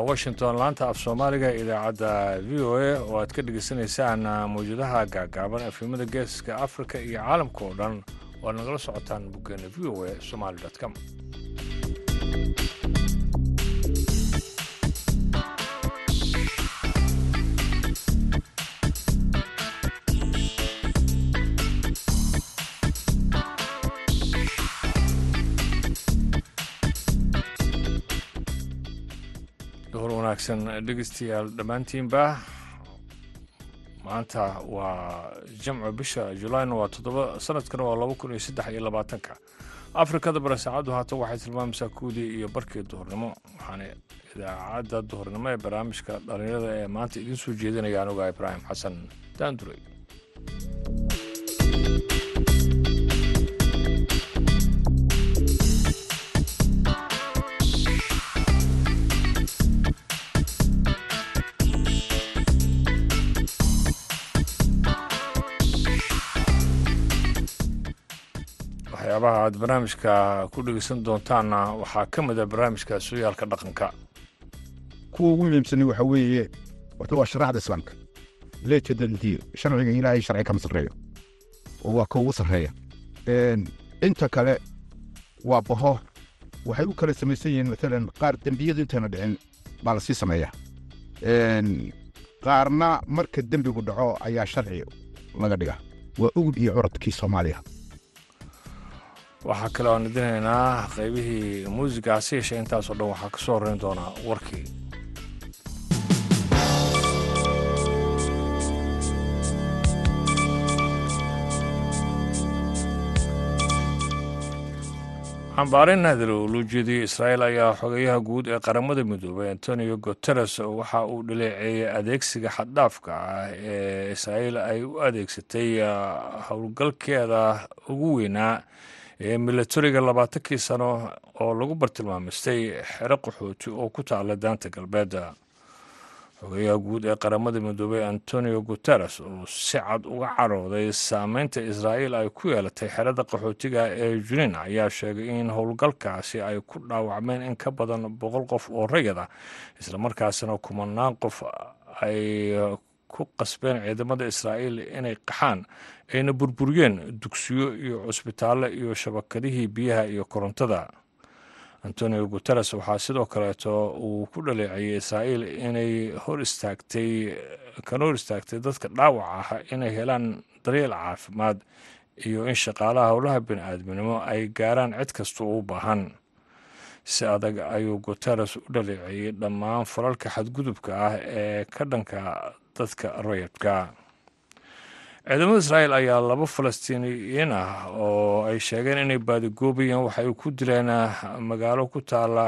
waa washington laanta af soomaaliga idaacadda v o a. Oo aad ka dhegeysanaysaan mawjadaha gaagaaban efimada geeska afrika iyo caalamka oo dhan. Waad nagala socotaan boggeena v o a somali com wanaagsan dhegeystayaal dhammaantiinba. Maanta waa jamco bisha julayn waa toddoba sanadkana waa laba kun iyo saddex iyo labaatanka. Afrikada bare saacaddu haatan waxay tilmaamaysaa kuudii iyo barkii duhurnimo. Waxaana idaacadda duhurnimo ee barnaamijka dhallinyarada ee maanta idiin soo jeedinaya anuga ibraahim xasan daandurey waxyaabaha aad barnaamijka ku dhegeysan doontaanna waxaa ka mid a barnaamijka sooyaalka dhaqanka. Kuwa ugu muhiimsani waxa weeye horta waa sharaxda islaamka leejadaldiyo sharciga ilaahay sharci kama sarreeyo oo waa ka ugu sarreeya. Inta kale waa baho. Waxay u kala samaysan yihiin maalan qaar dembiyadu intayna dhicin baa la sii sameeya. Qaarna marka dembigu dhaco ayaa sharci laga dhiga waa ugub iyo curadkii soomaaliya waxaa kale oan idinaynaa qaybihii muusiga hase yeeshee intaasoo dhan waxaa ka soo horreyn doonaa warkii xambaarin naadir oo loo jeediyey israa'iil ayaa xogeyaha guud ee qaramada midoobay antonio guteres waxa uu dhaleeceeyey adeegsiga xaddhaafka ah ee israa'iil ay u adeegsatay howlgalkeeda ugu weynaa milatariga labaatankii sano oo lagu bartilmaamistay xero qaxooti oo ku taala daanta galbeed xogeyaha guud ee qaramada midoobey antonio guteres oo si cad uga carooday saameynta israa'iil ay ku yeelatay xerada qaxootiga ee junin ayaa sheegay in howlgalkaasi ay ku dhaawacmeen in ka badan boqol qof oo rayada islamarkaasina kumanaan qof ay ku qasbeen ciidamada israa'iil inay qaxaan ayna burburiyeen dugsiyo iyo cusbitaallo iyo shabakadihii biyaha iyo korontada. Antonio guteres waxaa sidoo kaleeto uu ku dhaleecayay israa'iil inay hor istaagtay kana hor istaagtay dadka dhaawaca ah inay helaan daryeel caafimaad iyo in shaqaalaha howlaha bini-aadminimo ay gaaraan cid kasta u baahan. Si adag ayuu guteres u dhaleecayey dhammaan falalka xadgudubka ah ee ka dhanka dadka rayadka ciidamada israa'iil ayaa laba falastiiniyiin ah oo ay sheegeen inay baadigoobayeen waxay ku dileen magaalo ku taala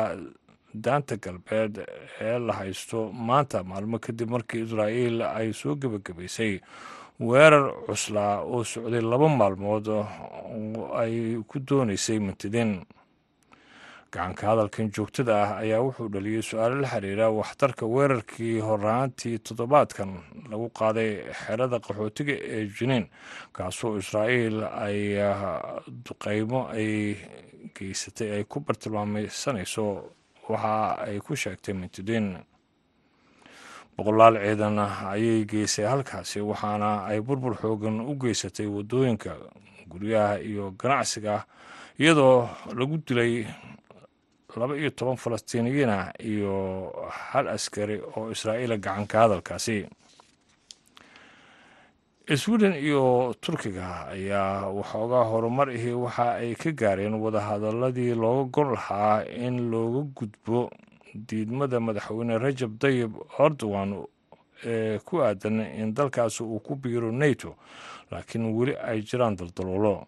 daanta galbeed ee la haysto maanta maalmo kadib markii israa'iil ay soo gebagabaysay weerar cuslaa oo socday laba maalmood oo ay ku doonaysay mintidin gacanka hadalkan joogtada ah ayaa wuxuu dhaliyey su'aalo la xiriira waxtarka weerarkii horaantii toddobaadkan lagu qaaday xerada qaxootiga ee jiniin kaasoo israa'iil ay duqeymo ay geysatay ay ku bartilmaameysanayso waxa ay ku sheegtay mintidiin boqolaal ciidan ayay geysay halkaasi waxaana ay burbur xoogan u geysatay waddooyinka guryaha iyo ganacsiga iyadoo lagu dilay laba iyo toban falastiiniyiin ah iyo hal askari oo israa'iila gacanka hadalkaasi. Sweden iyo turkiga ayaa waxoogaa horumar ihi waxa ay ka gaareen wadahadaladii looga gon lahaa in looga gudbo diidmada madaxweyne rajab dayib erdogan ee ku aadan in dalkaasi uu ku biiro nato laakiin weli ay jiraan daldaloolo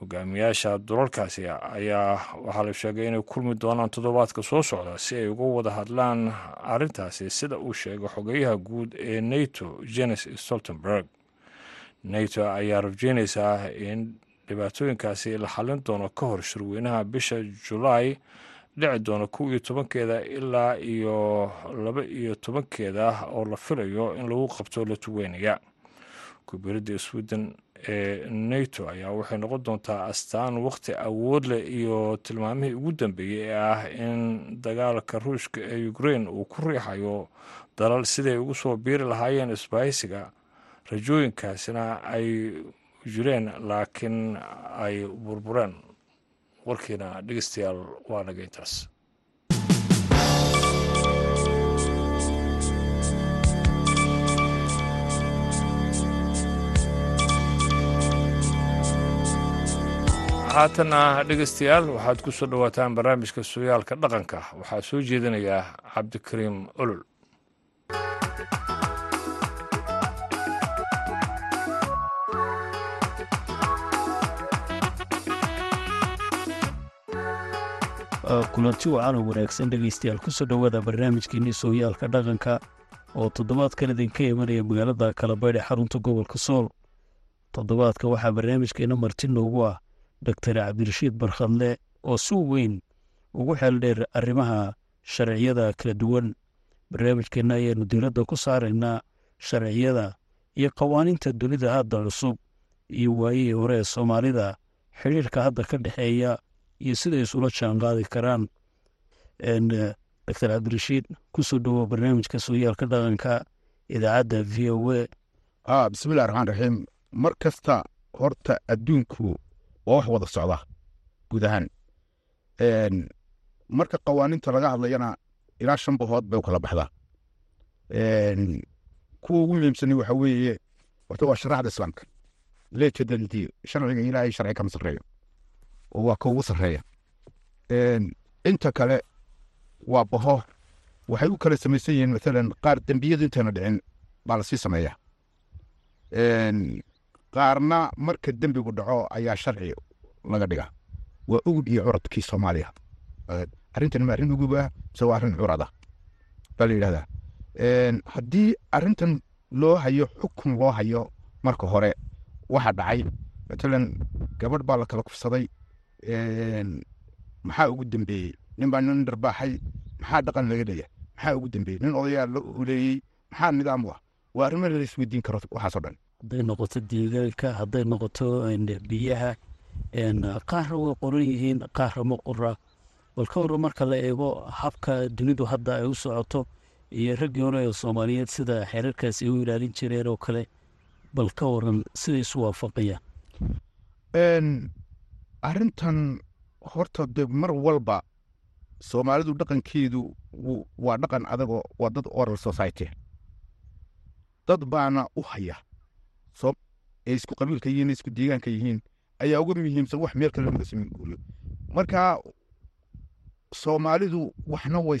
hogaamiyaasha dulalkaasi ayaa waxaa la sheegay inay kulmi doonaan toddobaadka soo socda si ay uga wada hadlaan arrintaasi sida uu sheegay xogeyaha guud ee nato jenes stoltenberg. Nato ayaa rajeynaysaa in dhibaatooyinkaasi la xallin doono ka hor shirweynaha bisha julaay dhici doona kow iyo tobankeeda ilaa iyo laba iyo tobankeeda oo la filayo in lagu qabto latuweynaya kubiradda sweden ee nato ayaa waxay noqon doontaa astaan wakhti awood leh iyo tilmaamihii ugu dambeeyey ee ah in dagaalka ruushka ee ukrain uu ku riixayo dalal siday ugu soo biiri lahaayeen isbahaysiga rajooyinkaasina ay jireen laakiin ay burbureen. Warkiina dhegeystayaal waa naga intaas haatana dhegeystayaal waxaad ku soo dhowaataan barnaamijka sooyaalka dhaqanka. Waxaa soo jeedinayaa cabdikariim olol kulanti wacan oo wanaagsan dhegaystayaal ku soo dhowaada barnaamijkeenii sooyaalka dhaqanka oo toddobaadkan idinka imanaya magaalada kalabaydh ee xarunta gobolka sool. Toddobaadka waxaa barnaamijkeena marti noogu ah doctor cabdirashiid barkhadle oo si weyn ugu xeeldheer arrimaha sharciyada kala duwan. Barnaamijkeenna ayaanu diiradda ku saaraynaa sharciyada iyo qawaaniinta dunida hadda cusub iyo waayihii hore ee soomaalida. Xidhiirka hadda ka dhexeeya iyo siday isula jaan qaadi karaan doctor cabdirashiid ku soo dhowo barnaamijka sooyaalka dhaqanka idaacadda v o a. Bismillahi raxmaan raxiim mar kasta horta adduunku waa wax wada socda guud ahaan. Marka qawaaniinta laga hadlayana ilaa shan bahood bay u kala baxdaa kuwa ugu muhiimsani waxa weeye horta waa sharaxda islaamka. Leejadaldiyo sharciga ilaahay sharci kama sarreeyo oo waa ka ugu sarreeya. Inta kale waa baho waxay u kala samaysan yihiin maalan qaar dembiyadu intayna dhicin baa la sii sameeya qaarna marka dembigu dhaco ayaa sharci laga dhiga waa ugub iyo curadkii soomaaliya. Arrintan ma arrin uguba mise waa arrin curada. Baa la yidhahdaa. Haddii arrintan loo hayo xukun loo hayo marka hore waxa dhacay matalan gabadh baa la kala kufsaday. Maxaa ugu dambeeyey? Nin baa nin dharbaaxay maxaa dhaqan laga leeyahay maxaa ugu dambeeyey? Nin odayaa la uleeyey maxaa nidaam u ah? Waa arrimo la isweydiin karo waxaasoo dhan hadday noqoto deegaanka hadday noqoto biyaha qaarna way qoran yihiin qaarna ma qora bal ka warran marka la eego habka dunidu hadda ay u socoto iyo raggii hore ee soomaaliyeed sida xeerarkaas ay u ilaalin jireen oo kale bal ka waran siday isu waafaqayaan. Arrintan horta de mar walba soomaalidu dhaqankeedu waa dhaqan adagoo waa dad oral society. Dad baana u haya isku qabiilka yihiin isku deegaanka yihiin ayaa uga muhiimsan wax meel kale laga sameyn guuriyo marka soomaalidu waxna way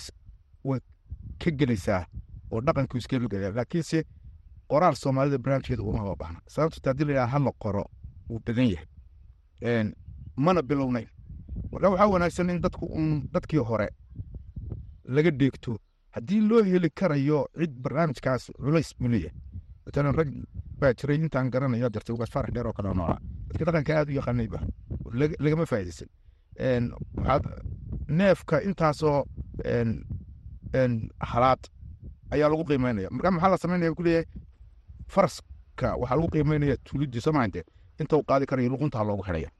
ka gelaysaa oo dhaqanku iskala gelaya laakiinse qoraal soomaalida barnaamijkeeda uma baahna. Sababto haddii la hala qoro wuu badan yahay. Mana bilownayn. Marka waxaa wanaagsan in dadku un dadkii hore laga dheegto haddii loo heli karayo cid barnaamijkaas culays buu leeyahay. Matalan rag baa jiray intaan ugaas farax dheer oo kale nooca dadka dhaqanka aad u yaqaanayba lagama faa'iidaysan. Waxaad neefka intaasoo halaad ayaa lagu qiimeynaya. Marka maxaa la samaynaya ku leeyahay? Faraska waxaa lagu qiimeynaya tuulidii soomaalinte inta uu qaadi karayo luquntaa loogu xidhaya.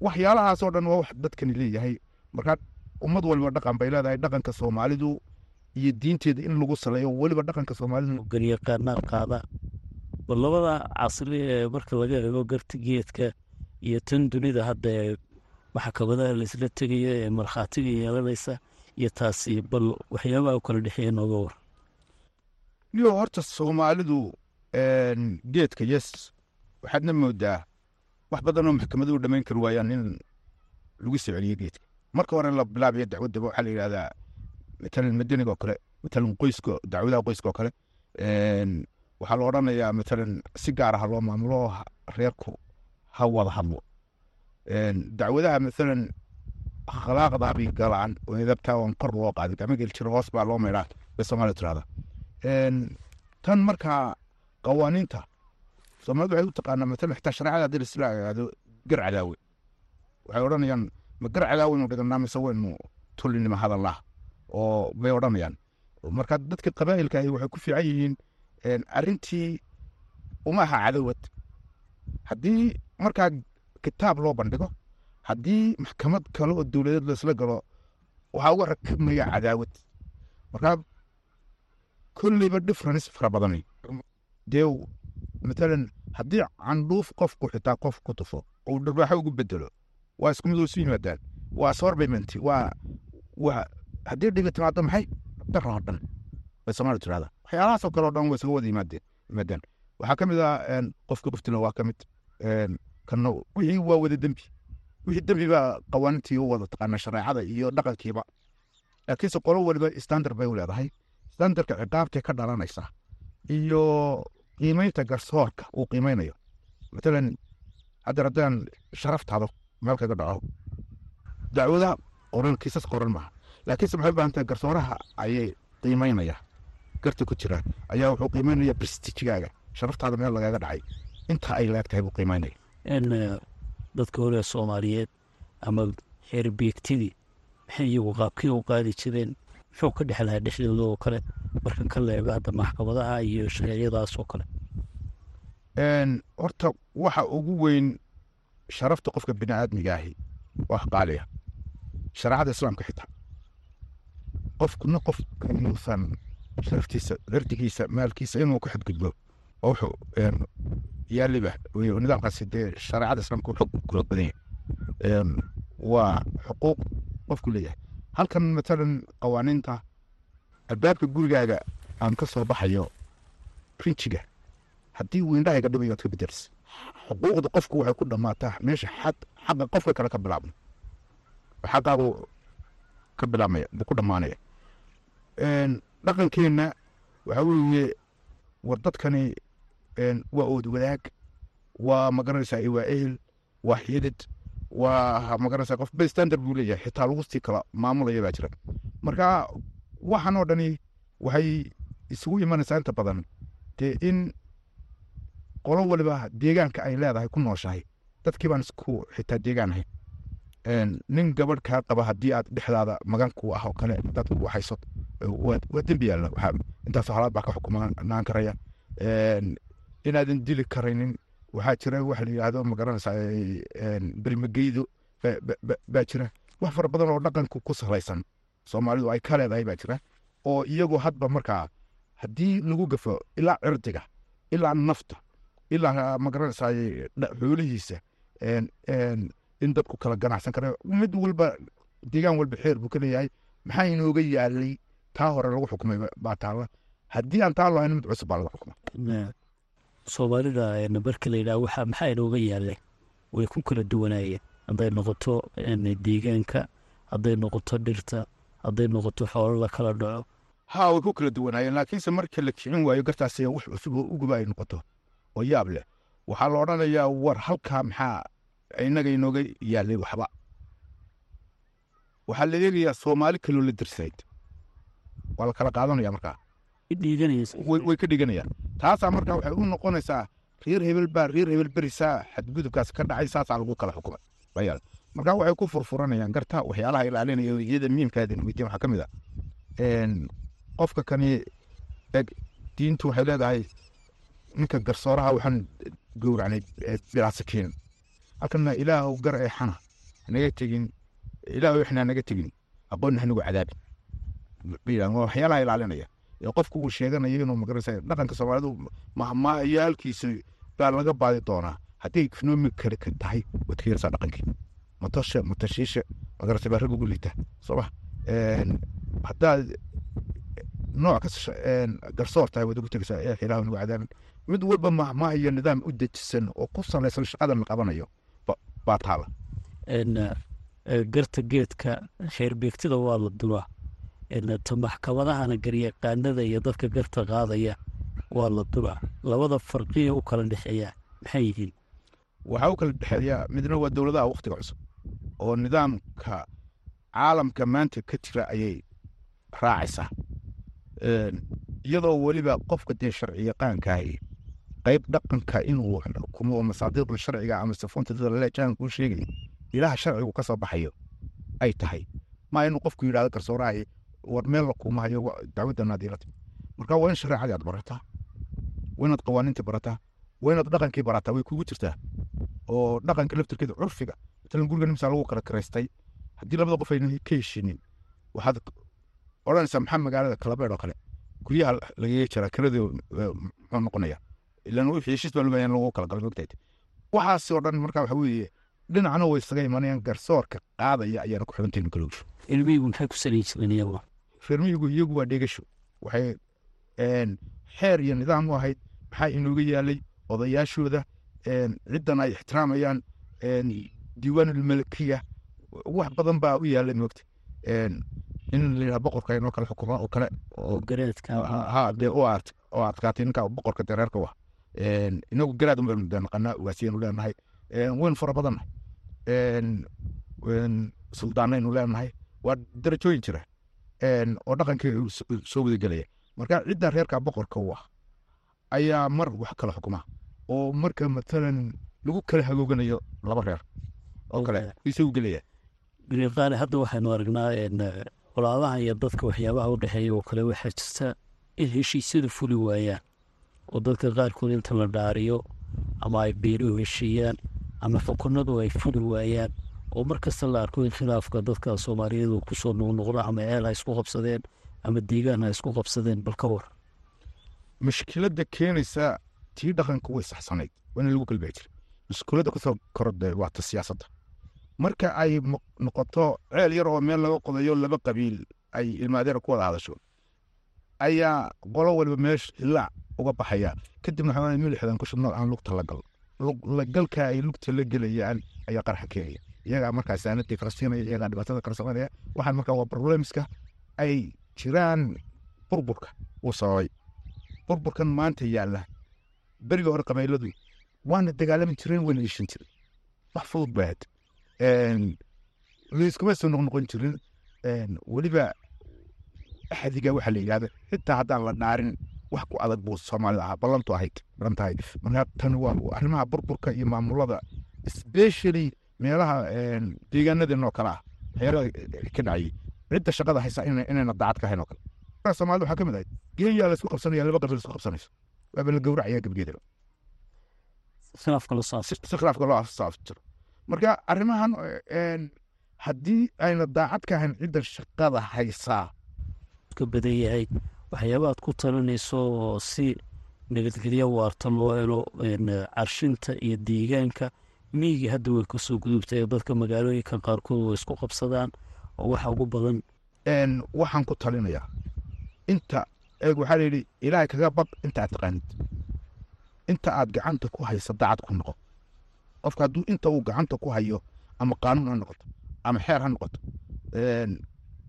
Waxyaalahaasoo dhan waa wax dadkani leeyahay. Marka ummad waliba dhaqan bay leedahay. Dhaqanka soomaalidu iyo diinteeda in lagu saleeyo weliba dhaqanka soomaalidu. Garyaqaanaa qaada bal labada casri ee marka laga eego garta geedka iyo tan dunida hadda ee maxkamadaha laisla tegaya ee markhaatiga yeelanaysa iyo taasi bal waxyaabaha u kala dhexeeya nooga war. Niyo horta soomaalidu geedka yes waxaadna moodaa wax badanoo maxkamaduhu dhamayn kari waayaan in lagu soo celiyo geedka. Marka hore la bilaabayo dacwaddaba waxaa la yidhahdaa matalan madaniga oo kale matalan qoyska dacwadaha qoyska oo kale waxaa la odhanayaa matalan si gaara loo maamulo reerku ha wada hadlo. Dacwadaha matalan akhlaaqda bay galaan oo edabtaa on kor loo qaadin gama geli jiro hoos baa loo meydhaa bay soomaalia tirahda tan markaa qawaaniinta soomaalida waxay u taqaanaa matalan xitaa shareecada haddii laisla agaado gar cadaawe waxay odhanayaan ma gar cadaaweynu dhiganaa mise weynu tulinima hadallah oo bay odhanayaan. Marka dadka qabaa'ilka ahi waxay ku fiican yihiin arrintii uma aha cadowad. Haddii markaa kitaab loo bandhigo haddii maxkamad kale oo dowladeed laisla galo waxaa uga rakibmaya cadaawad. Markaa kolleyba difference fara badanay dee matalan haddii candhuuf qofku xitaa qof ku tufo uu dharbaaxo ugu bedelo waa isku mid oo isu yimaadaan waa sorbiment waa waa haddii dhibi timaado maxay? Daro oo dhan. Bay soomaali tirahda waxyaalahaasoo kale oo dhan way isaga wada yimaadeen waxaa ka mid ah qofka qoftila waa ka mid kana wixii waa wada dembi. Wixii dembi baa qawaaniintii u wada taqaana shareecada iyo dhaqankiiba. Laakiinse qolo waliba standard bay u leedahay. Standardka ciqaabtee ka dhalanaysa iyo qiimeynta garsoorka uu qiimeynayo. Matalan hadda haddaan sharaftaada meel kaga dhaco. Dacwadaha qoran kiisas qoran maaha laakiinse maxay u baahan tahay garsooraha ayay qiimeynaya garta ku jiraan ayaa wuxuu qiimeynaya prestijigaaga sharaftaada meel lagaga dhacay inta ay leeg tahay buu qiimeynaya dadka hore soomaaliyeed ama xeer beegtidii maxay iyagu qaabkii u qaadi jireen? Muxuu ka dhex lahaa dhexdooda oo kale. Marka ka leego hadda maxkamadaha iyo shareecadaas oo kale. Horta waxa ugu weyn sharafta qofka bini aadmiga ahi waa qaaliya shareecada islaamka xitaa qofkuna qof inuusan sharaftiisa cirdigiisa maalkiisa inuu ku xadgudbo oo wuxuu yaaliba nidaamkaasi dee shareecada islaamka xog kula badan waa xuquuq qofku leeyahay. Halkan matalan qawaaniinta albaabka gurigaaga aan ka soo baxayo rinjiga haddii uu indhahayga dhibayo ad ka bedelis xuquuqda qofku waxay ku dhammaataa meesha xaqa qofka kale ka bilaabno. Xaqaagu ka bilaabmaya ku dhammaanaya dhaqankeenna waxaa weeye war dadkani waa ood wadaag waa ma garanaysaa waa ehel waa xidid waa ma garanaysaa qof bay standard buu leeyahay xitaa lagu sii kala maamulaya baa jira marka waxan oo dhani waxay isugu imanaysaa inta badan dee in qolo waliba deegaanka ay leedahay ku nooshahay dadkii baan isku xitaa deegaan ahay nin gabadh kaa qaba haddii aad dhexdaada magan ku ah oo kale dad ku hayso waa dembi yaalla waxaa intaasoo halaad baa ka xukumanaan karaya inaadan dili karaynin waxaa jira waxa la yidhaahdo ma garanaysaa berimageydo baa jira. Wax fara badan oo dhaqanku ku salaysan soomaalidu ay ka leedahay baa jira oo iyagoo hadba markaa haddii lagu gafo ilaa cirdiga ilaa nafta ilaa ma garanaysaa xoolihiisa in dadku kala ganacsan kara mid walba deegaan walba xeer buu ka leeyahay. Maxaa inooga yaalay? Taa hore lagu xukumay baa taalla. Haddii aan taa lahayn mid cusub baa laga xukuma soomaalida marka la yidhaha waxa maxaa inooga yaalay? Way ku kala duwanaayeen. Hadday noqoto deegaanka hadday noqoto dhirta hadday noqoto xoolo la kala dhaco. Haa way ku kala duwanaayeen laakiinse marka la kicin waayo gartaas wax cusub oo uguba ay noqoto oo yaab leh. Waxaa la odhanayaa war halkaa maxaa inaga inooga yaalay waxba. Waxaa la eegayaa soomaali kaloo la dirsayd waa la kala qaadanaya markaa. Way ka dhiganayaan. Taasaa markaa waxay u noqonaysaa reer hebel baa reer hebel berisaa xadgudubkaas ka dhacay saasaa lagu kala xukumay. Markaa waxay ku furfuranayaan garta waxyaalaha ilaalinaya iyada miimkaadin weydiin waxaa ka mid ah qofka kani eg diintu waxay leedahay ninka garsooraha waxaan gowracnay bilaa sakiin halkana ilaahow gar ee xana naga tegin ilaahow ixnaa naga tegin aqoonna hanagu cadaabin waxyaalaha ilaalinaya ee qofku uu sheeganayo inuu magaraysa dhaqanka soomaalidu mahmaayaalkiisa baa laga baadi doonaa haddii economic kale ka tahay waad ka yarsaa dhaqankii matosha matashiisha magaraysa baa rag ugu liita sooma haddaad nooc ka garsoor tahay waad ugu tegaysaa ee ilaahow nagu cadaabin mid walba mahmaahayo nidaam u dejisan oo ku salaysan shaqadan la qabanayo baa taala garta geedka xeerbeegtida waa la duraa ta maxkamadahana garyaqaanada iyo dadka garta qaadaya waa la duraa labada farqiya u kala dhexeeya maxay yihiin? Waxaa u kala dhexeeya midna waa dowladaha waktiga cusub oo nidaamka caalamka maanta ka jira ayay raacaysaa. Iyadoo weliba qofka dee sharci qayb dhaqanka inuu xukumo oo masaadiiqda sharciga ama sifoonta dada laleejaan kuu sheegay ilaha sharcigu ka soo baxayo ay tahay maa inuu qofku yidhahdo garsoorahay war meel la kuuma hayo dacwadda naadiilata marka waa in shareecadii aad barataa waa inaad qawaaniintii barataa waa inaad dhaqankii barataa way kugu jirtaa oo dhaqanka laftirkeeda curfiga matalan guriga nimsaa lagu kala karaystay haddii labada qof ayna ka heshinin waxaad odhanaysaa maxaa magaalada kalabeed oo kale guryaha lagaga jiraa kirada muxuu noqonaya ilan wixii heshiis baa loo lagu kala galay mogtayd waxaas oo dhan marka waxa weeye dhinacna way isaga imanayaan garsoorka qaadaya ayaana ku maxay iyagu waa dhegasho waxay xeer iyo nidaam u ahayd maxaa inooga yaalay odayaashooda ciddan ay ixtiraamayaan diiwaanulmalakiya wax badan baa u yaalay moogta in layidhaha boqorka inoo kale xukuma oo kale oo garaadka ha dee u art oo adkaatay ninka boqorka dee reerka wa inagu garaad un baynu naqanaa ugaasiyaynu leenahay waynu fara badannahay suldaanaynu leenahay waa darajooyin jira. Oo dhaqankii soo wadagelaya marka cidda reerka boqorka u ah ayaa mar wax kala xukuma. Oo marka matalan lagu kala hagooganayo laba reer oo kale isagu gelaya gariiqaane hadda waxaynu aragnaa colaadaha iyo dadka waxyaabaha u dhexeeya oo kale waxaa jirta in heshiisyadu fuli waayaan oo dadka qaarkood inta la dhaariyo ama ay beeruhu heshiiyaan ama xukunadu ay fuli waayaan oo mar kasta la arko in khilaafka dadka soomaaliyeedu ku soo noqnoqdo ama ceel ha isku qabsadeen ama deegaan ha isku qabsadeen bal ka war. Mushkiladda keenaysa tii dhaqanka way saxsanayd waana lagu galbaa jira mushkiladda ku soo korodda waa ta siyaasadda. Marka ay noqoto ceel yar oo meel laga qodayo laba qabiil ay ilmaadeera ku wada hadasho ayaa qolo waliba meesha hilaac uga baxaya. Kadibna waxaa milixdan ku shubno aan lugta la gal. Lagalka ay lugta la gelayaan ayaa qarxa keenaya iyagaa markaa saanadii kala siinaya iyagaa dhibaatada kala sameynaya waxaan markaa waa problemska ay jiraan burburka uu sababay burburkan maanta yaalla. Beriga hore qabayladu waana dagaalami jireen wayna ishan jiren wax fudud baad. Layskuma soo noqnoqon jirin. Weliba axadiga waxaa la yidhahda xitaa haddaan la dhaarin wax ku adag buu soomaalida ahaa. Ballantu ahayd balan tahay. Marka tani waa arrimaha burburka iyo maamulada especially meelaha deegaanadeenoo kale ah. Waxyaalaha ka dhacayay cidda shaqada haysa inayna daacad ka hayn oo kale. Soomaalida waxaa ka mid ahayd geeyaa laysku qabsanaya laba qabiil isku qabsanayso waaba la gowracaya saaf si khilaafka loo saaf jiro marka arrimahan haddii ayna daacad ka ahayn cidda shaqada haysaa ka badan yahay waxyaabaad ku talinayso oo si nabadgelyo waarta loo helo carshinta iyo deegaanka miyigii hadda way ka soo gudubtay dadka magaalooyinka qaarkood way isku qabsadaan oo waxa ugu badan. Waxaan ku talinayaa. Inta eeg waxaa layidhi ilaahay kaga bad inta aad taqaanid. Inta aad gacanta ku haysa dacad ku noqo. Qofka hadduu inta uu gacanta ku hayo ama qaanuun ha noqoto ama xeer ha noqoto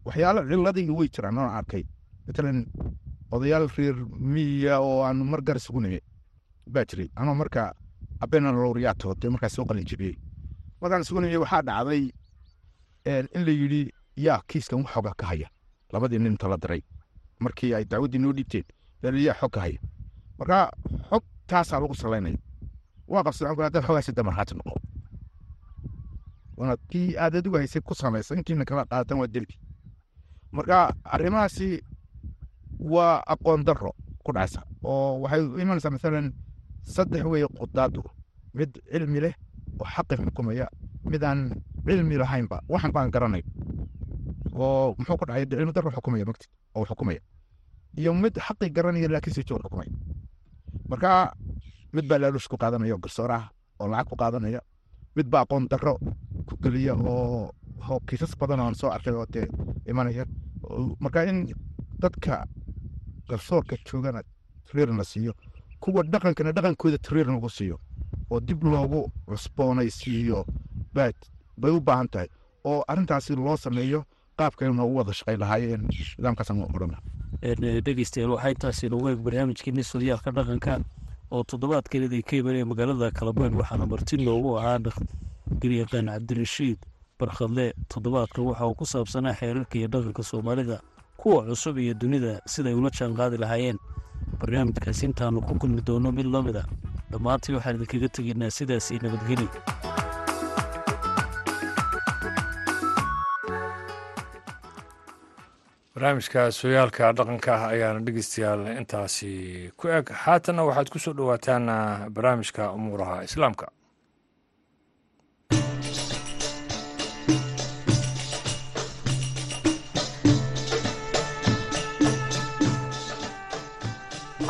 waxyaalo ciladii way jiraan oon arkay matalan odayaal reer miya oo aan mar gar isugu nimi baa jiray anoo marka abena lowriyaato dee markaas soo qalin markaan isugu nimi waxaa dhacday in la yidhi yaa kiiskan wax xoga ka haya labadii nin inta la diray markii ay dacwaddii noo dhiibteen yaa xog ka haya marka xog taasaa lagu salaynaya waa qabsada haddaad xogaasi damarhaati noqo kii aad adigu haysay ku samaysa intiina kala qaadatan waa dembi marka arrimahaasi waa aqoon darro ku dhacaysa oo waxay imanaysaa masalan saddex weeye qudaadu mid cilmi leh oo xaqi xukumaya mid aan cilmi lahaynba waxan baan garanay oo muxuu ku dhacay cilmi darro xukumaya magti oo xukumaya iyo mid xaqi garanaya laakiin si joog xukumaya. Marka mid baa laalush ku qaadanaya oo garsoor ah oo lacag ku qaadanaya mid baa aqoon darro ku geliya oo kiisas badan oo soo arkay oo dee imanaya. Marka in dadka garsoorka joogana tariir la siiyo. Kuwa dhaqankana dhaqankooda tariir lagu siiyo. Oo dib loogu cusboonaysiiyo baad bay u baahan tahay. Oo arrintaasi loo sameeyo qaabkayna u wada shaqay lahaayeen nidaamkaasaan odhana dhegeystayaal waxay taasi noogu eeg barnaamijkeeni sooyaalka dhaqanka oo toddobaadkeedii ka imanaya magaalada kalabeyn waxaana marti noogu ahaa garyaqaan cabdirashiid barkhadle. Toddobaadka waxa uu ku saabsanaa xeerarka iyo dhaqanka soomaalida kuwa cusub iyo dunida siday ula jaan qaadi lahaayeen. Barnaamijkaasi intaanu ku kulmi doono mid la mid a dhammaantii waxaan idinkaga tegaynaa sidaas iyo nabadgeli barnaamijka sooyaalka dhaqanka ah ayaana dhegeystayaal intaasi ku eg. Haatanna waxaad ku soo dhowaataan barnaamijka umuuraha islaamka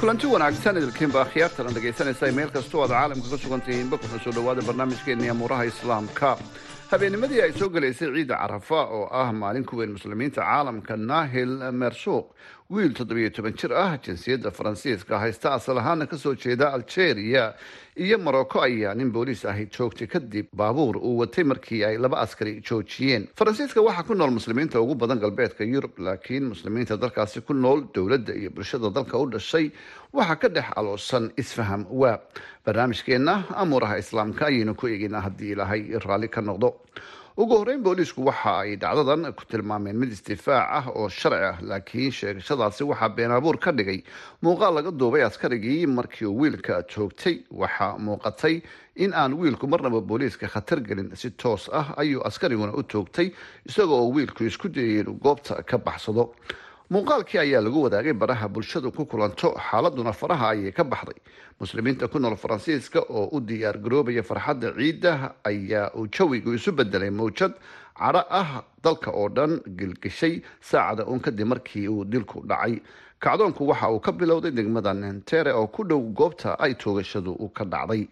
kulanti wanaagsan idilkiinba akhyaartana dhegaysanaysa meel kastoo aad caalamka ka sugan tihiinba kuna soo dhowaada barnaamijkeenii amuuraha islaamka. Habeennimadii ay soo gelaysay ciidda carafa oo ah maalin ku weyn muslimiinta caalamka nahil mersuuq wiil toddobiyo toban jir ah jinsiyadda faransiiska haysta asal ahaana ka soo jeeda algeria iyo morocco ayaa nin booliis ahi joogtay kadib baabuur uu watay markii ay laba askari joojiyeen. Faransiiska waxaa ku nool muslimiinta ugu badan galbeedka yurub laakiin muslimiinta dalkaasi ku nool dowladda iyo bulshada dalka u dhashay waxaa ka dhex aloosan isfaham waa. Barnaamijkeenna amuuraha islaamka ayaynu ku eegeynaa haddii ilaahay raalli ka noqdo ugu horeyn booliisku waxa ay dhacdadan ku tilmaameen mid isdifaac ah oo sharci ah laakiin sheegashadaasi waxaa been abuur ka dhigay. Muuqaal laga duubay askarigii markii uu wiilka joogtay. Waxaa muuqatay in aan wiilku marnaba booliiska khatar gelin si toos ah ayuu askariguna u toogtay isagoo oo wiilku isku dayay inuu goobta ka baxsado muuqaalkii ayaa lagu wadaagay baraha bulshadu ku kulanto xaaladuna faraha ayay ka baxday. Muslimiinta ku nool faransiiska oo u diyaar garoobaya farxadda ciidda ayaa uu jawigu isu bedelay mawjad cadho ah dalka oo dhan gilgishay saacada uun kadib markii uu dilku dhacay. Kacdoonku waxa uu ka bilowday degmada nentere oo ku dhow goobta ay toogashadu ka dhacday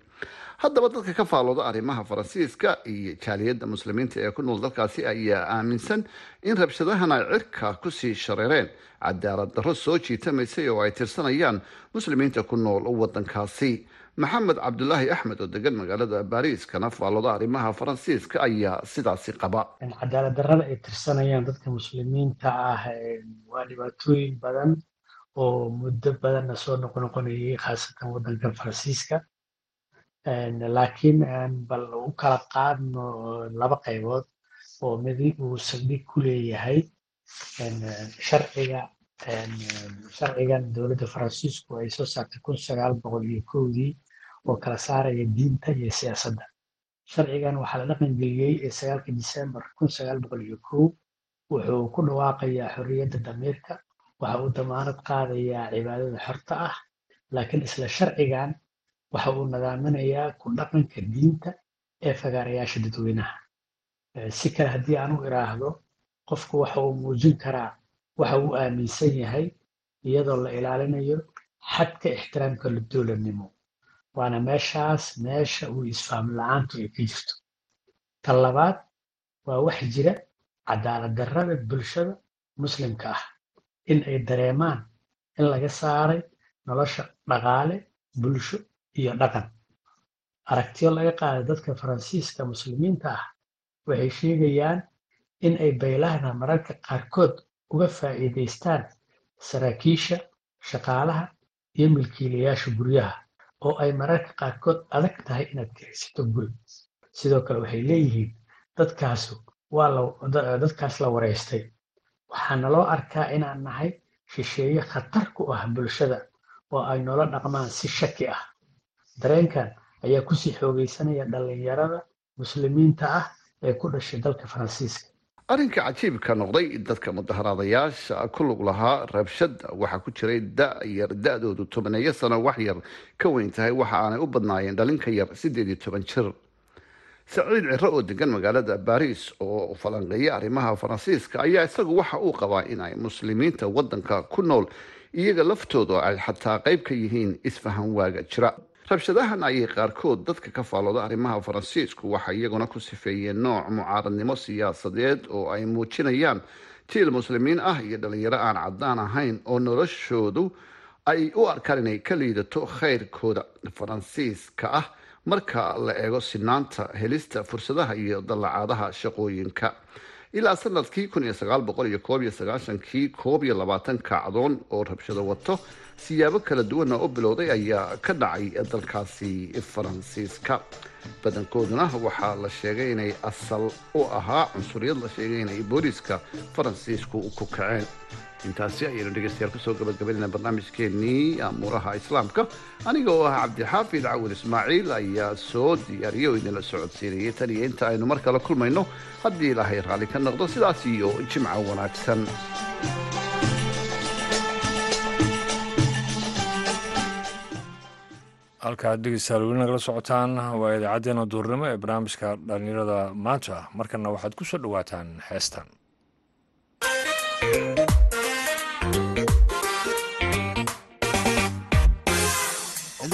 haddaba dadka ka faalooda arrimaha faransiiska iyo jaaliyadda muslimiinta ee ku nool dalkaasi ayaa aaminsan in rabshadahan ay cirka ku sii shareereen. Cadaalad darro soo jiitamaysay oo ay tirsanayaan muslimiinta ku nool wadankaasi maxamed cabdulaahi axmed oo degan magaalada baariis kana faalooda arrimaha faransiiska ayaa sidaasi qaba. Cadaalad darrada ay tirsanayaan dadka muslimiinta ah waa dhibaatooyin badan oo muddo badanna soo noqonoqonayay khaasatan wadanka faransiiska laakiin bal u kala qaadno laba qaybood oo midi uu saldhig ku leeyahay sharciga sharcigan dowladda faransiisku ay soo saartay kun sagaal boqol iyo kowdii oo kala saaraya diinta iyo siyaasadda. Sharcigan waxaa la dhaqan geliyey ee sagaalka disembar kun sagaal boqol iyo kow wuxuu ku dhawaaqayaa xorriyadda damiirka waxa uu damaanad qaadayaa cibaadada xorta ah laakiin isla sharcigan waxa uu nadaaminayaa ku dhaqanka diinta ee fagaarayaasha dadweynaha. Si kale haddii aan u iraahdo qofku waxa uu muujin karaa waxa uu aaminsan yahay iyadoo la ilaalinayo xadka ixtiraamka dowladnimo waana meeshaas meesha uu isfahm la'aantu ay ka jirto. Tan labaad waa wax jira cadaalad darrada bulshada muslimka ah in ay dareemaan in laga saaray nolosha dhaqaale bulsho iyo dhaqan. Aragtiyo laga qaaday dadka faransiiska muslimiinta ah waxay sheegayaan in ay baylahda mararka qaarkood uga faa'iidaystaan saraakiisha shaqaalaha iyo milkiilayaasha guryaha oo ay mararka qaarkood adag tahay inaad kiraysato guri. Sidoo kale waxay leeyihiin dadkaasu waa dadkaas la wareystay. Waxaana loo arkaa inaan nahay shisheeye khatar ku ah bulshada oo ay noola dhaqmaan si shaki ah dareenkan ayaa ku sii xoogaysanaya dhallinyarada muslimiinta ah ee ku dhashay dalka faransiiska. Arrinka cajiibka noqday dadka mudaharaadayaasha ku lug lahaa rabshada waxaa ku jiray da-yar da-doodu tobaneeyo sano wax yar ka weyn tahay. Waxa aanay u badnaayeen dhalinka yar siddeed iyo toban jir. Saciid ciro oo degan magaalada baris oo falanqeeya arrimaha faransiiska ayaa isagu waxa uu qabaa in ay muslimiinta wadanka ku nool iyaga laftooda ay xataa qayb ka yihiin isfahan waaga jira rabshadahan ayay qaarkood dadka ka faalooda arrimaha faransiisku waxay iyaguna ku sifeeyeen nooc mucaaradnimo siyaasadeed oo ay muujinayaan jiil muslimiin ah iyo dhalinyaro aan caddaan ahayn oo noloshoodu ay u arkaan inay ka liidato khayrkooda faransiiska ah marka la eego sinaanta helista fursadaha iyo dallacaadaha shaqooyinka ilaa sannadkii koob iyo labaatan kacdoon oo rabshado wato siyaabo kala duwana u bilowday ayaa ka dhacay dalkaasi faransiiska. Badankooduna waxaa la sheegay inay asal u ahaa cunsuriyad la sheegay inay booliiska faransiisku ku kaceen intaasi ayaynu dhegeystayaal ku soo gabagabanaynaa barnaamijkeennii amuuraha islaamka. Anigaoo ah cabdixaafid cawil ismaaciil ayaa soo diyaariyo oo idinla socodsiinayay. Tan iyo inta aynu mar kale kulmayno haddii ilaahay raali ka noqdo sidaas iyo jimca wanaagsan. Halkaad dhegeystayaal weli nagala socotaan waa idaacaddeena duurnimo ee barnaamijka dhallinyarada maanta. Markana waxaad ku soo dhowaataan heestan.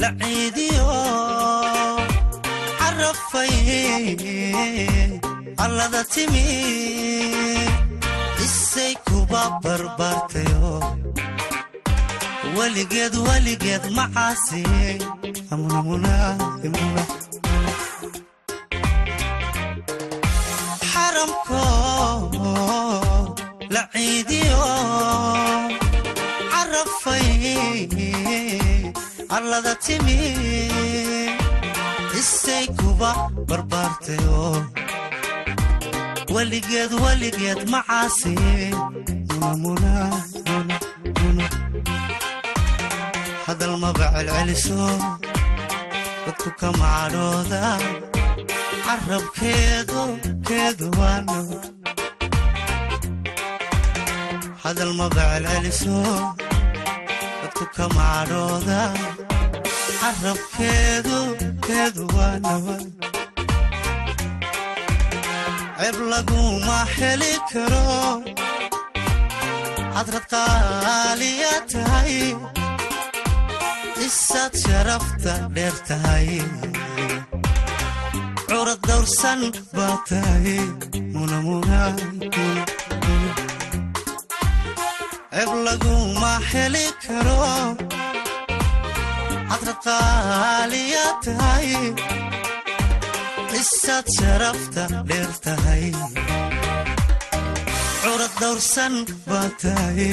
la ciidiyo carafay allada timi isay kuba barbaartayo weligeed weligeed macaasi xaramko la ciidiyo allada timi isay kuba barbaartayo weligeed weligeed macaasi hadal celceliso dadku ka macadhooda carabkeedu keedu waano celceliso dadku ka macadhooda carabkeedu keedu waanawa ceeb laguma heli karo hadrad qaaliya tahay isaad sharafta dheer tahay curad dawrsan baa tahay ceeb laguma heli karo? Hadrad qaaliya tahay isaad sharafta dheer tahay curad dawrsan baa tahay.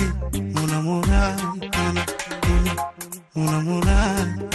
Awadaranta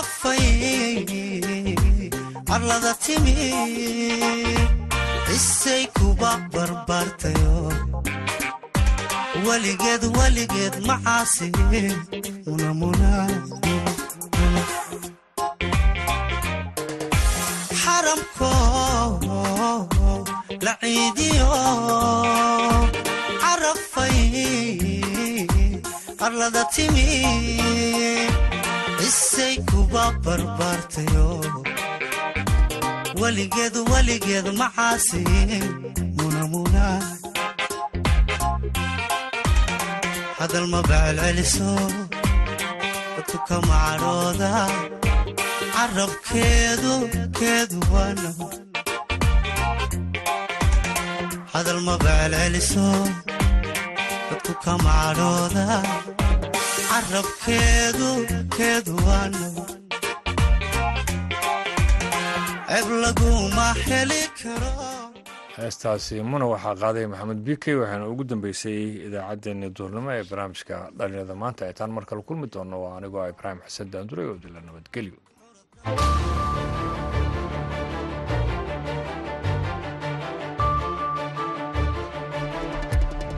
carafay arlada timi isay kuba barbaartayo weligeed weligeed macaasi xaramko la ciidiyo carafay arlada timi isay kuba barbaartayo. Weligeed weligeed macaasi hadal maba celceliso dadku ka macadhooda carabkeedu keedu waano hadal maba celceliso dadku ka macadhooda carabkeedu keedu waano ceeb laguma heli karo. Heestaasi muna waxaa qaaday maxamed bikey waxaana ugu dambeysay idaacaddeenni duurnimo ee barnaamijka dhalinyarada maanta. Ee taan mar kale kulmi doonno waa anigoo ibraahim xasan daanduray oo dila nabadgelyo